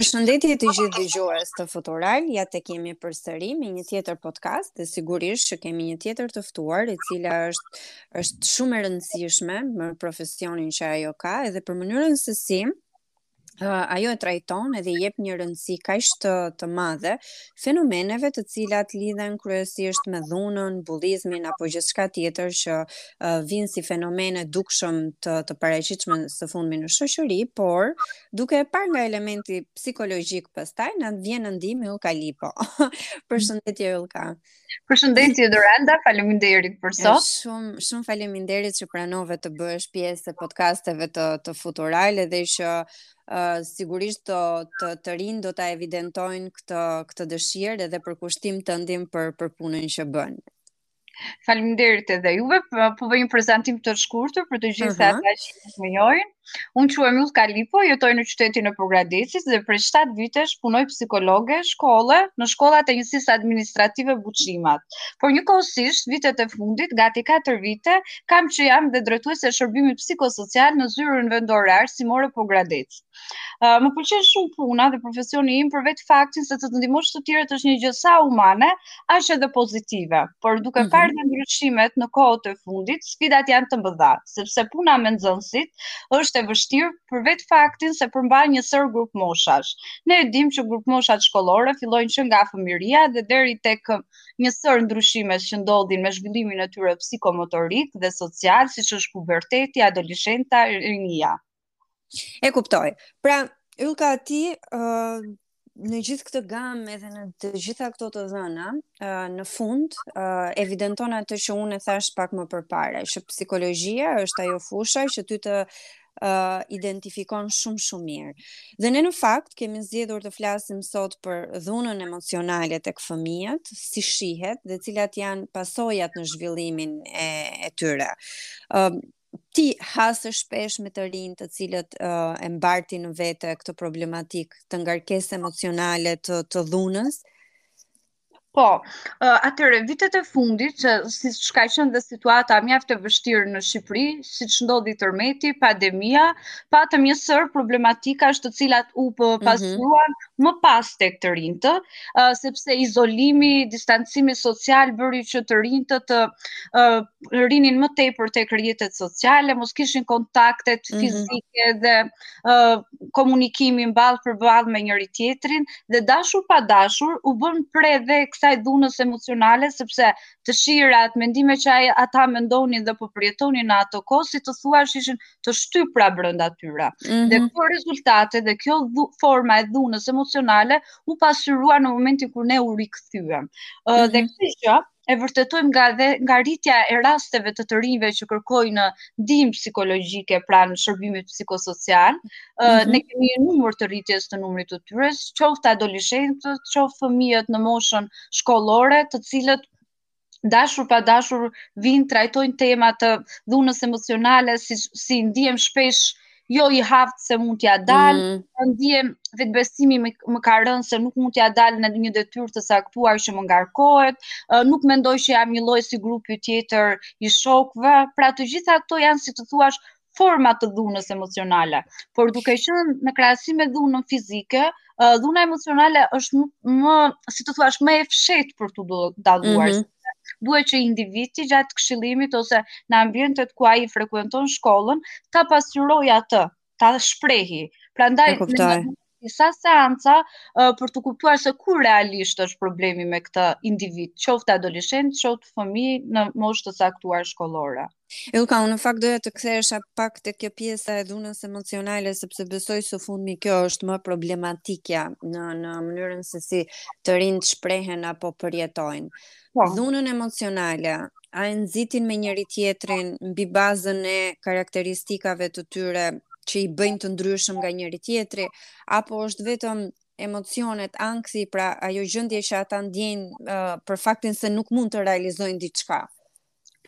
Përshëndetje të gjithë dëgjues të Futural, ja tek jemi përsëri me një tjetër podcast dhe sigurisht që kemi një tjetër të ftuar e cila është është shumë e rëndësishme në profesionin që ajo ka edhe për mënyrën se si uh, ajo e trajton edhe i jep një rëndësi kaq të të madhe fenomeneve të cilat lidhen kryesisht me dhunën, bullizmin apo gjithçka tjetër që uh, vijnë si fenomene dukshëm të të paraqitshme së fundmi në shoqëri, por Duke e parë nga elementi psikologjik pastaj na vjen në ndihmë Ylka Lipo. Përshëndetje Ylka. Përshëndetje Dorenda, faleminderit për ftesën. Shumë shumë faleminderit që pranove të bëhesh pjesë e podcasteve të të Futural edhe që uh, sigurisht të të, të rinjtë do ta evidentojnë këtë këtë dëshirë dhe përkushtim tëndin për për punën që bën. Faleminderit edhe juve. Po bëj një prezantim të shkurtër për të gjithë ata uh -huh. që nuk më njohin. Unë quhem Ylka Lipo, jetoj në qytetin e Pogradecit dhe prej 7 vitesh punoj psikologe shkolle në shkollat e njësisë administrative Buçimat. Por njëkohësisht vitet e fundit, gati 4 vite, kam që jam dhe drejtuese e shërbimit psikosocial në zyrën vendore arsimore Pogradec. Uh, më pëlqen shumë puna dhe profesioni im për vetë faktin se të të ndihmosh të tjerët është një gjë sa humane, aq edhe pozitive. Por duke mm -hmm. parë ndryshimet në kohët e fundit, sfidat janë të mëdha, sepse puna me nxënësit është e vështirë për vetë faktin se përmban një sërë grupmoshash. Ne e dimë që grupmoshat shkollore fillojnë që nga fëmijëria dhe deri tek një sërë ndryshimesh që ndodhin me zhvillimin e tyre psikomotorik dhe social, siç është puberteti, adoleshenca, rinia. E kuptoj. Pra, Ylka ti uh, në gjithë këtë gamë edhe në të gjitha këto të dhëna, uh, në fund uh, evidenton atë që unë e thashë pak më përpara, që psikologjia është ajo fusha që ty të uh, identifikon shumë shumë mirë. Dhe ne në fakt kemi zgjedhur të flasim sot për dhunën emocionale tek fëmijët, si shihet dhe cilat janë pasojat në zhvillimin e, e tyre. Uh, ti has shpesh me të rinjë të cilët uh, e mbartin në vete këtë problematikë të ngarkesës emocionale të, të dhunës? Po, uh, atëherë, vitet e fundit, që siç ka qenë dhe situata mjaft e vështirë në Shqipëri, siç ndodhi tërmeti, pandemia, pati një sërë problematikash të cilat u po mhm. pasuan mm -hmm. më pas tek të rinjtë, uh, sepse izolimi, distancimi social bëri që të rinjtë të uh, rrinin më tepër tek rrjetet sociale, mos kishin kontaktet mhm. fizike mm -hmm. dhe uh, komunikimin ballë për ballë me njëri tjetrin dhe dashur pa dashur u bënë pre dhe kësaj dhunës emocionale sepse dëshirat, mendimet që ai ata mendonin dhe po përjetonin në atë kohë si të thuash ishin të shtypra brenda tyre. Mm -hmm. Dhe mhm. këto rezultate dhe kjo dhu, forma e dhunës emocionale u pasqyrua në momentin kur ne u rikthyem. Uh, mm -hmm. Dhe mhm. këtë gjë e vërtetojmë nga dhe nga rritja e rasteve të të rinjve që kërkojnë ndihmë psikologjike pranë shërbimit psikosocial. Mm -hmm. Ne kemi një numër të rritjes të numrit të tyre, qoftë adoleshentët, qoftë fëmijët në moshën shkollore, të cilët dashur pa dashur vijnë trajtojnë tema të dhunës emocionale si si ndihem shpesh jo i aftë se mund t'ja dal, mm. Po ndiej vetëbesimi më, më ka rënë se nuk mund t'ja dal në një detyrë të caktuar që më ngarkohet, uh, nuk mendoj që jam njëlloj si grupi tjetër i shokëve, pra të gjitha këto janë si të thuash forma të dhunës emocionale. Por duke qenë në krahasim me dhunën fizike, dhuna emocionale është më, si të thuash, më e fshehtë për t'u dalluar. Mm -hmm. duhet që individi gjatë këshillimit ose në ambientet ku ai frekuenton shkollën ta pasqyrojë atë, ta shprehi. Prandaj e kuptoj. Disa seanca uh, për të kuptuar se ku realisht është problemi me këtë individ, qoftë adoleshent, qoftë fëmijë në moshë të caktuar shkollore. Ilka, unë në fakt doja të kthehesha pak te kjo pjesa e dhunës emocionale, sepse besoj së fundmi kjo është më problematikja në, në mënyrën se si të rinjtë shprehen apo përjetojnë. Po. Dhunën emocionale, a e nxitin me njëri tjetrin mbi bazën e karakteristikave të tyre që i bëjnë të ndryshëm nga njëri tjetri, apo është vetëm emocionet, ankthi, pra ajo gjendje që ata ndjejnë uh, për faktin se nuk mund të realizojnë diçka.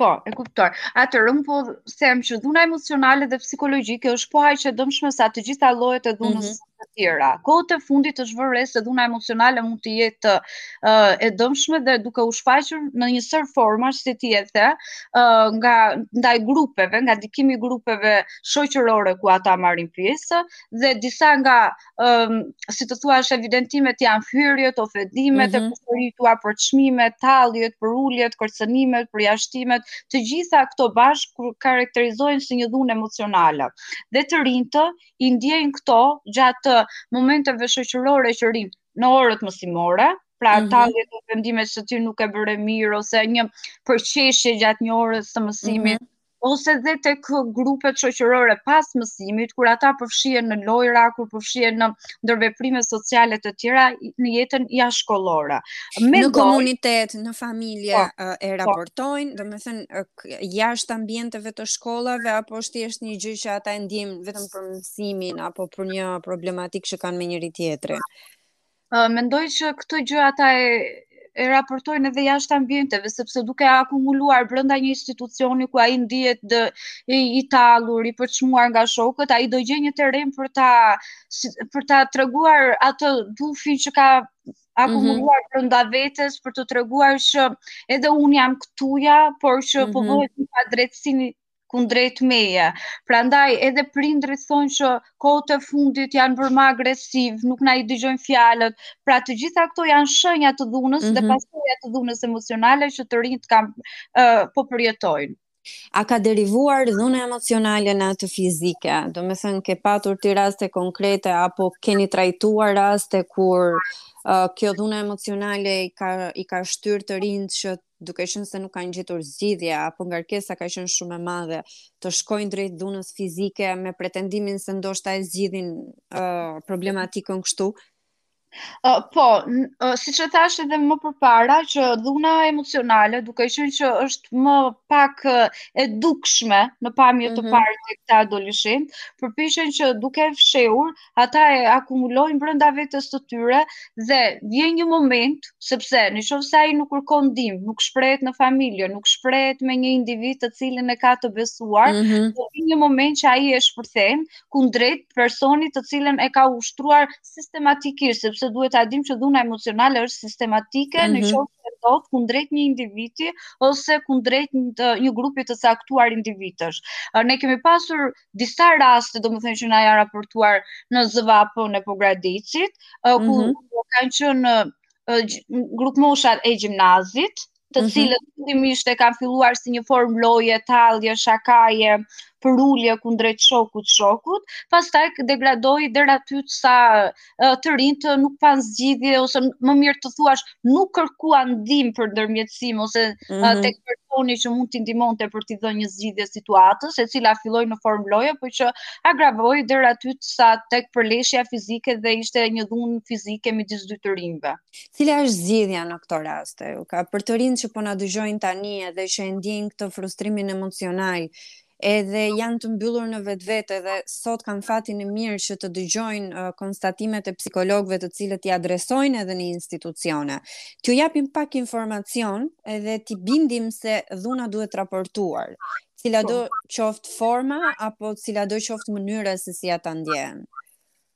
Po, e kuptoj. Atëherë po them që dhuna emocionale dhe psikologjike është po aq e dëmshme sa të gjitha llojet e dhunës mm -hmm. të tjera. Kohët e fundit është vënë re se dhuna emocionale mund të jetë uh, e dëmshme dhe duke u shfaqur në një sërë formash siç e thatë uh, nga ndaj grupeve, nga ndikimi i grupeve shoqërore ku ata marrin pjesë dhe disa nga um, si të thuash evidentimet janë fyrjet, ofendimet, mm -hmm. e përsëritura mhm. përçmimet, talljet, përuljet, kërcënimet, përjashtimet, të gjitha këto bashkë karakterizojnë si një dhunë emocionale. Dhe të rinjtë, i ndjejnë këto gjatë momenteve shoqërore që rrinë në orët mësimore, pra mm -hmm. talljet, ofendimet që ti nuk e bëre mirë, ose një përqeshje gjatë një ore të mësimit, mm -hmm ose dhe tek grupet shoqërore pas mësimit, kur ata përfshihen në lojra, kur përfshihen në ndërveprime sociale të tjera në jetën jashtëshkollore. Në komunitet, në familje po, e po. raportojnë, domethënë jashtë ambienteve të shkollave apo është thjesht një gjë që ata e ndjejnë vetëm për mësimin apo për një problematikë që kanë me njëri tjetrin. Mendoj që këtë gjë ata e e raportojnë edhe jashtë ambienteve, sepse duke akumuluar brenda një institucioni ku ai ndihet i tallur, i përçmuar nga shokët, ai do gjejë një terren për ta për ta treguar atë dufin që ka akumuluar mhm. brenda vetes për të treguar që edhe un jam këtuja, por që po mhm. bëhet një padrejtësi kundrejt meje. Prandaj edhe prindrit thonë që kohët e fundit janë bërë më agresiv, nuk na i dëgjojnë fjalët. Pra të gjitha këto janë shenja të dhunës mm -hmm. dhe mhm. pasoja të dhunës emocionale që të rinjtë kanë uh, po përjetojnë. A ka derivuar dhuna emocionale në atë fizike? Domethënë, ke patur ti raste konkrete, apo keni trajtuar raste kur uh, kjo dhuna emocionale i ka, i ka shtyrë të rinjtë që duke qenë se nuk kanë gjetur zgjidhje apo ngarkesa ka qenë shumë e madhe, të shkojnë drejt dhunës fizike me pretendimin se ndoshta e zgjidhin uh, problematikën kështu. Uh, po, uh, siç e thash edhe më përpara, që dhuna emocionale, duke qenë që është më pak uh, e dukshme në pamje të mhm. parë te këta adoleshentë, përpiqen që duke fshehur, ata e akumulojnë brenda vetes së tyre dhe vjen një moment sepse në qoftë se ai nuk kërkon ndihmë, nuk shprehet në familje, nuk shprehet me një individ të cilin e ka të besuar, mm -hmm. do vijë një moment që ai e shpërthen kundrejt personit të cilin e ka ushtruar sistematikisht, sepse duhet ta dimë që dhuna emocionale është sistematike mm -hmm. në mhm. qoftë se është kundrejt një individi ose kundrejt një grupi të caktuar individësh. Ne kemi pasur disa raste, domethënë që na janë raportuar në ZVAP-në e Pogradicit, uh, ku mm -hmm. kanë qenë uh, grupmoshat e gjimnazit, të mm -hmm. cilët fillimisht e kanë filluar si një formë loje, tallje, shakaje, përulje kundrejt shokut, shokut, pastaj degradoi deri aty sa të rinjtë nuk panë zgjidhje ose më mirë të thuash nuk kërkuan ndihmë për ndërmjetësim ose mm -hmm. tek personi që mund t'i ndihmonte për t'i dhënë një zgjidhje situatës, e cila filloi në formë loje, por që agravoi deri aty sa tek përleshja fizike dhe ishte një dhunë fizike midis dy të rinjve. Cila është zgjidhja në këto raste? Ka për të rinjtë që po na dëgjojnë tani edhe që e ndjejnë këtë frustrimin emocional, edhe janë të mbyllur në vetvete dhe sot kanë fatin e mirë që të dëgjojnë uh, konstatimet e psikologëve të cilët i adresojnë edhe në institucione. T'ju japim pak informacion edhe t'i bindim se dhuna duhet raportuar, cilado qoftë forma apo cilado qoftë mënyra se si ata ndjehen.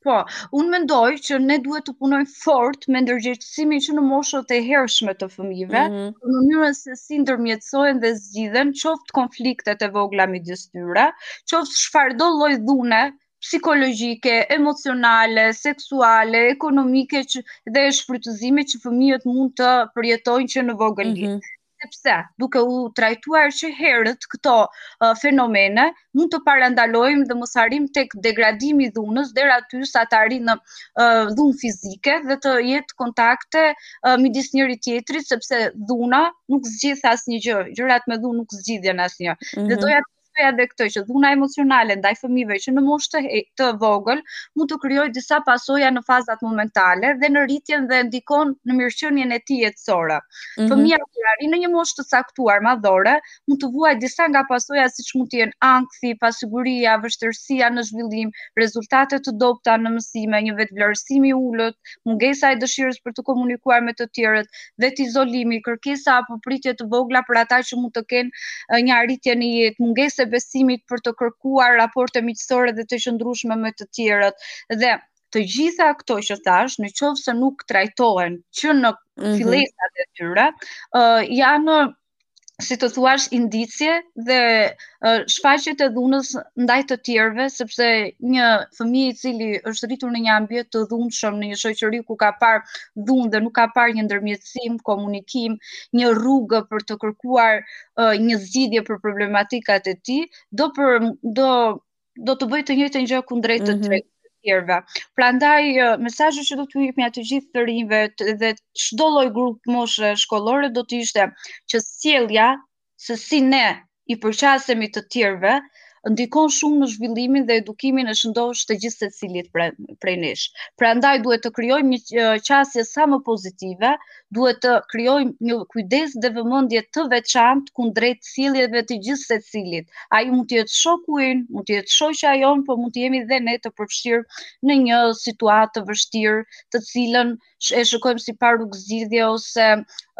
Po, unë mendoj që ne duhet të punojmë fort me ndërgjegjësimin që në moshët e hershme të fëmijëve, mm -hmm. në mënyrën se si ndërmjetësohen dhe zgjidhen qoftë konfliktet e vogla midis tyre, qoftë çfarëdo lloj dhune psikologjike, emocionale, seksuale, ekonomike që, dhe shfrytëzime që fëmijët mund të përjetojnë që në vogëli. Mm -hmm. sepse duke u trajtuar që herët këto uh, fenomene, mund të parandalojmë dhe mos arrim tek degradimi i dhunës deri aty sa të arrijë në uh, dhunë fizike dhe të jetë kontakte uh, midis njëri-tjetrit sepse dhuna nuk zgjidh asnjë gjë. Gjërat me dhunë nuk zgjidhen asnjë. Mm -hmm. Dhe mhm. doja të shtoja edhe këtë që dhuna emocionale ndaj fëmijëve që në moshë të, të vogël mund të krijojë disa pasoja në fazat momentale dhe në rritjen dhe ndikon në mirëqenien e tij jetësore. Mm -hmm. Fëmija kur arrin në një moshë të caktuar madhore, mund të vuajë disa nga pasojat siç mund të jenë ankthi, pasiguria, vështirësia në zhvillim, rezultate të dobëta në mësime, një vetëvlerësim i ulët, Mungesa e dëshirës për të komunikuar me të tjerët, vetizolimi, kërkesa apo pritje të vogla për ata që mund të kenë një arritje në jetë, mungesa e besimit për të kërkuar raporte miqësore dhe të qëndrueshme me të tjerët dhe të gjitha këto që thashë, në qoftë se nuk trajtohen që në mhm. fillesat e tyre, janë si të thuash indicje dhe shfaqje të dhunës ndaj të tjerëve sepse një fëmijë i cili është rritur në një ambient të dhunshëm në një shoqëri ku ka parë dhunë dhe nuk ka parë një ndërmjetësim, komunikim, një rrugë për të kërkuar një zgjidhje për problematikat e tij, do për do do të bëjë të njëjtën gjë kundrejt të mhm. tretë tjerëve. Prandaj mesazhi që do t'u jepja të gjithë të rinjve dhe çdo lloj grupmoshe shkollore do të ishte që sjellja se si ne i përqasemi të tjerëve ndikon shumë në zhvillimin dhe edukimin e shëndoshë të gjithsecilit prej nesh. Prandaj duhet të krijojmë një qasje sa më pozitive, duhet të krijojmë një kujdes dhe vëmendje të veçantë kundrejt sjelljeve të gjithsecilit. Ai mund të jetë shoku ynë, mund të jetë shoqja jonë, por mund të jemi dhe ne të përfshirë në një situatë të vështirë, të cilën e shikojmë si pa rrugëzgjidhje ose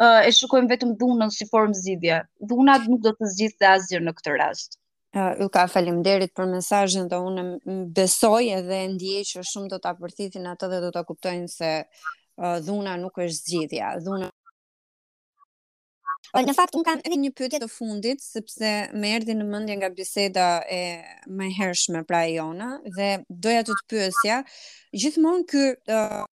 e shikojmë vetëm dhunën si formë zgjidhje. Dhuna nuk do të zgjidhte asgjë në këtë rast. Uh, Ylka, faleminderit për mesazhin dhe unë besoj edhe ndjej që shumë do ta përthithin atë dhe do ta kuptojnë se uh, dhuna nuk është zgjidhja. Dhuna Por në fakt unë kam edhe një pyetje të fundit sepse më erdhi në mendje nga biseda e mëhershme pra e jona dhe doja të të pyesja gjithmonë ky uh,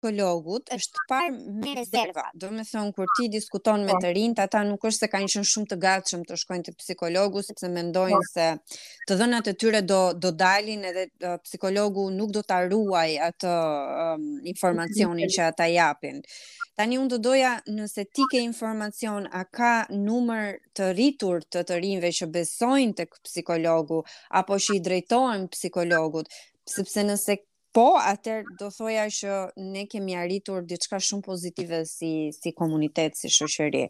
psikologut është parë me rezerva. Domethënë, kur ti diskuton me po. të rinjtë, ata nuk është se kanë qenë shumë të gatshëm të shkojnë te psikologu, sepse mendojnë po. se të dhënat e tyre do, do dalin edhe uh, psikologu nuk do ta ruajë atë um, informacionin që ata japin. Tani unë do doja nëse ti ke informacion, a ka numër të rritur të të rinjve që besojnë te psikologu, apo që i drejtohen psikologut, sepse nëse Po, atëherë do thoja që ne kemi arritur diçka shumë pozitive si si komunitet, si shoqëri.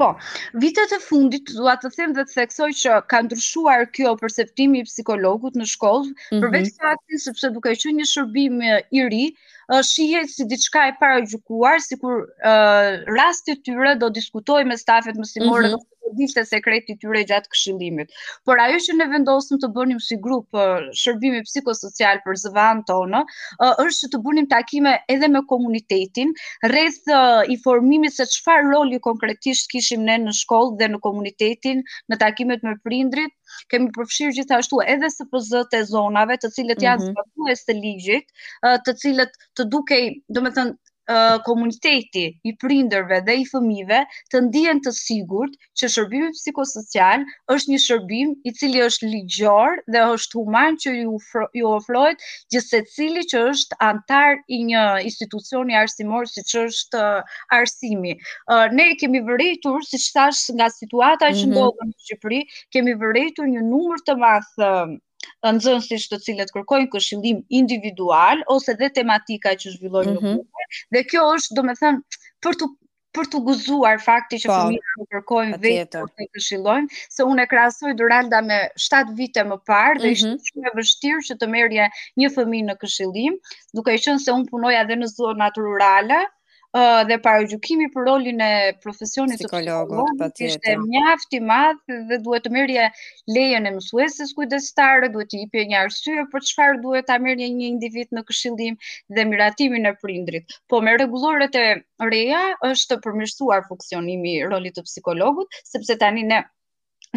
Po, vitet e fundit dua të them dhe të theksoj që ka ndryshuar kjo perceptimi i psikologut në shkollë, mm -hmm. përveç faktit sepse duke qenë një shërbim i ri, shihet si diçka e paragjykuar, sikur uh, rasti i tyre do diskutohej me stafet mësimore mm -hmm. të dilte sekreti i tyre gjatë këshillimit. Por ajo që ne vendosëm të bënim si grup shërbimi psikosocial për ZVA-n tonë, është që të bënim takime edhe me komunitetin, rreth informimit se çfarë roli konkretisht kishim ne në shkollë dhe në komunitetin, në takimet me prindërit, kemi përfshirë gjithashtu edhe SPZ-të e zonave, të cilët janë mm -hmm. zbatues të ligjit, të cilët të dukej, domethënë, komuniteti i prindërve dhe i fëmijëve të ndihen të sigurt që shërbimi psikosocial është një shërbim i cili është ligjor dhe është human që ju ju ofrohet gjithsecili që është anëtar i një institucioni arsimor siç është uh, arsimi. Uh, ne kemi vërejtur, siç thashë nga situata që mhm. ndodhin në Shqipëri, kemi vërejtur një numër të madh uh, nxënësish, të cilët kërkojnë këshillim individual ose dhe tematika që zhvillojnë mm -hmm. në mhm. grupe dhe kjo është domethënë për të për t'u gëzuar fakti që po, fëmijët kërkojnë vetë të këshillohen, se unë e krahasoj Duralda me 7 vite më parë dhe mm -hmm. ishte mhm. shumë e vështirë që të merrje një fëmijë në këshillim, duke qenë se unë punoja edhe në zonat rurale, uh, dhe paragjykimi për rolin e profesionit të psikologut ishte mjaft i madh dhe duhet të merrje lejen e mësueses kujdestare, duhet të jepje një arsye për çfarë duhet ta merrje një individ në këshillim dhe miratimin e prindërit. Po me rregulloret e reja është përmirësuar funksionimi i rolit të psikologut, sepse tani ne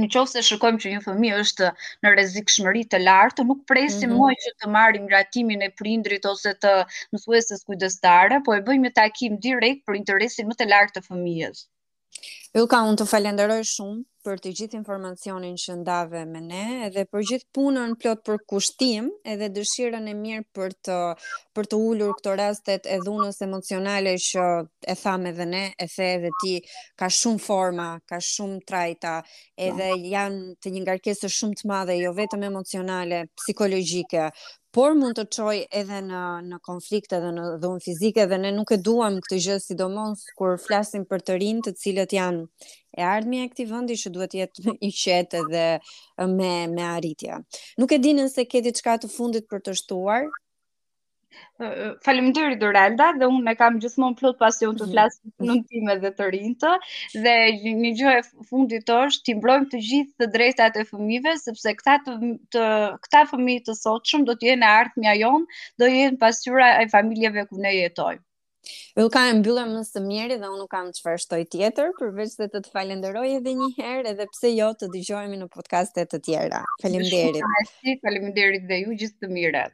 në qoftë se shikojmë që një fëmijë është në rrezikshmëri të lartë, nuk presim mm -hmm. moj që të marrim miratimin e prindërit ose të mësueses kujdestare, po e bëjmë një takim direkt për interesin më të lartë të fëmijës. Yllka, unë të falenderoj shumë për të gjithë informacionin që ndave me ne edhe për gjithë punën plot përkushtim edhe dëshirën e mirë për të për të ulur këto rastet e dhunës emocionale që e thamë edhe ne, e the edhe ti ka shumë forma, ka shumë trajta, edhe po. janë të një ngarkese shumë të madhe, jo vetëm emocionale, psikologjike, por mund të çojë edhe në në konflikte dhe në dhunë fizike dhe ne nuk e duam këtë gjë sidomos kur flasim për të rinjtë, të cilët janë e ardhmja e këtij vendi që duhet të jetë i qetë dhe me me arritje. Nuk e di nëse ke diçka të fundit për të shtuar. Faleminderit Doralda dhe unë e kam gjithmonë plot pasion të flas në time dhe të rinjtë dhe një gjë e fundit është t'i mbrojmë të gjithë të drejtat e fëmijëve sepse këta të, të këta fëmijë të sotshëm do të jenë e ardhmja jonë, do jenë pasqyra e familjeve ku ne jetojmë. Yllka, e mbylle më së miri dhe unë nuk kam çfarë shtoj tjetër, përveçse të të falenderoj edhe një herë, edhe pse jo të dëgjohemi në podkaste të tjera. Faleminderit. Faleminderit dhe ju gjithë të mirat.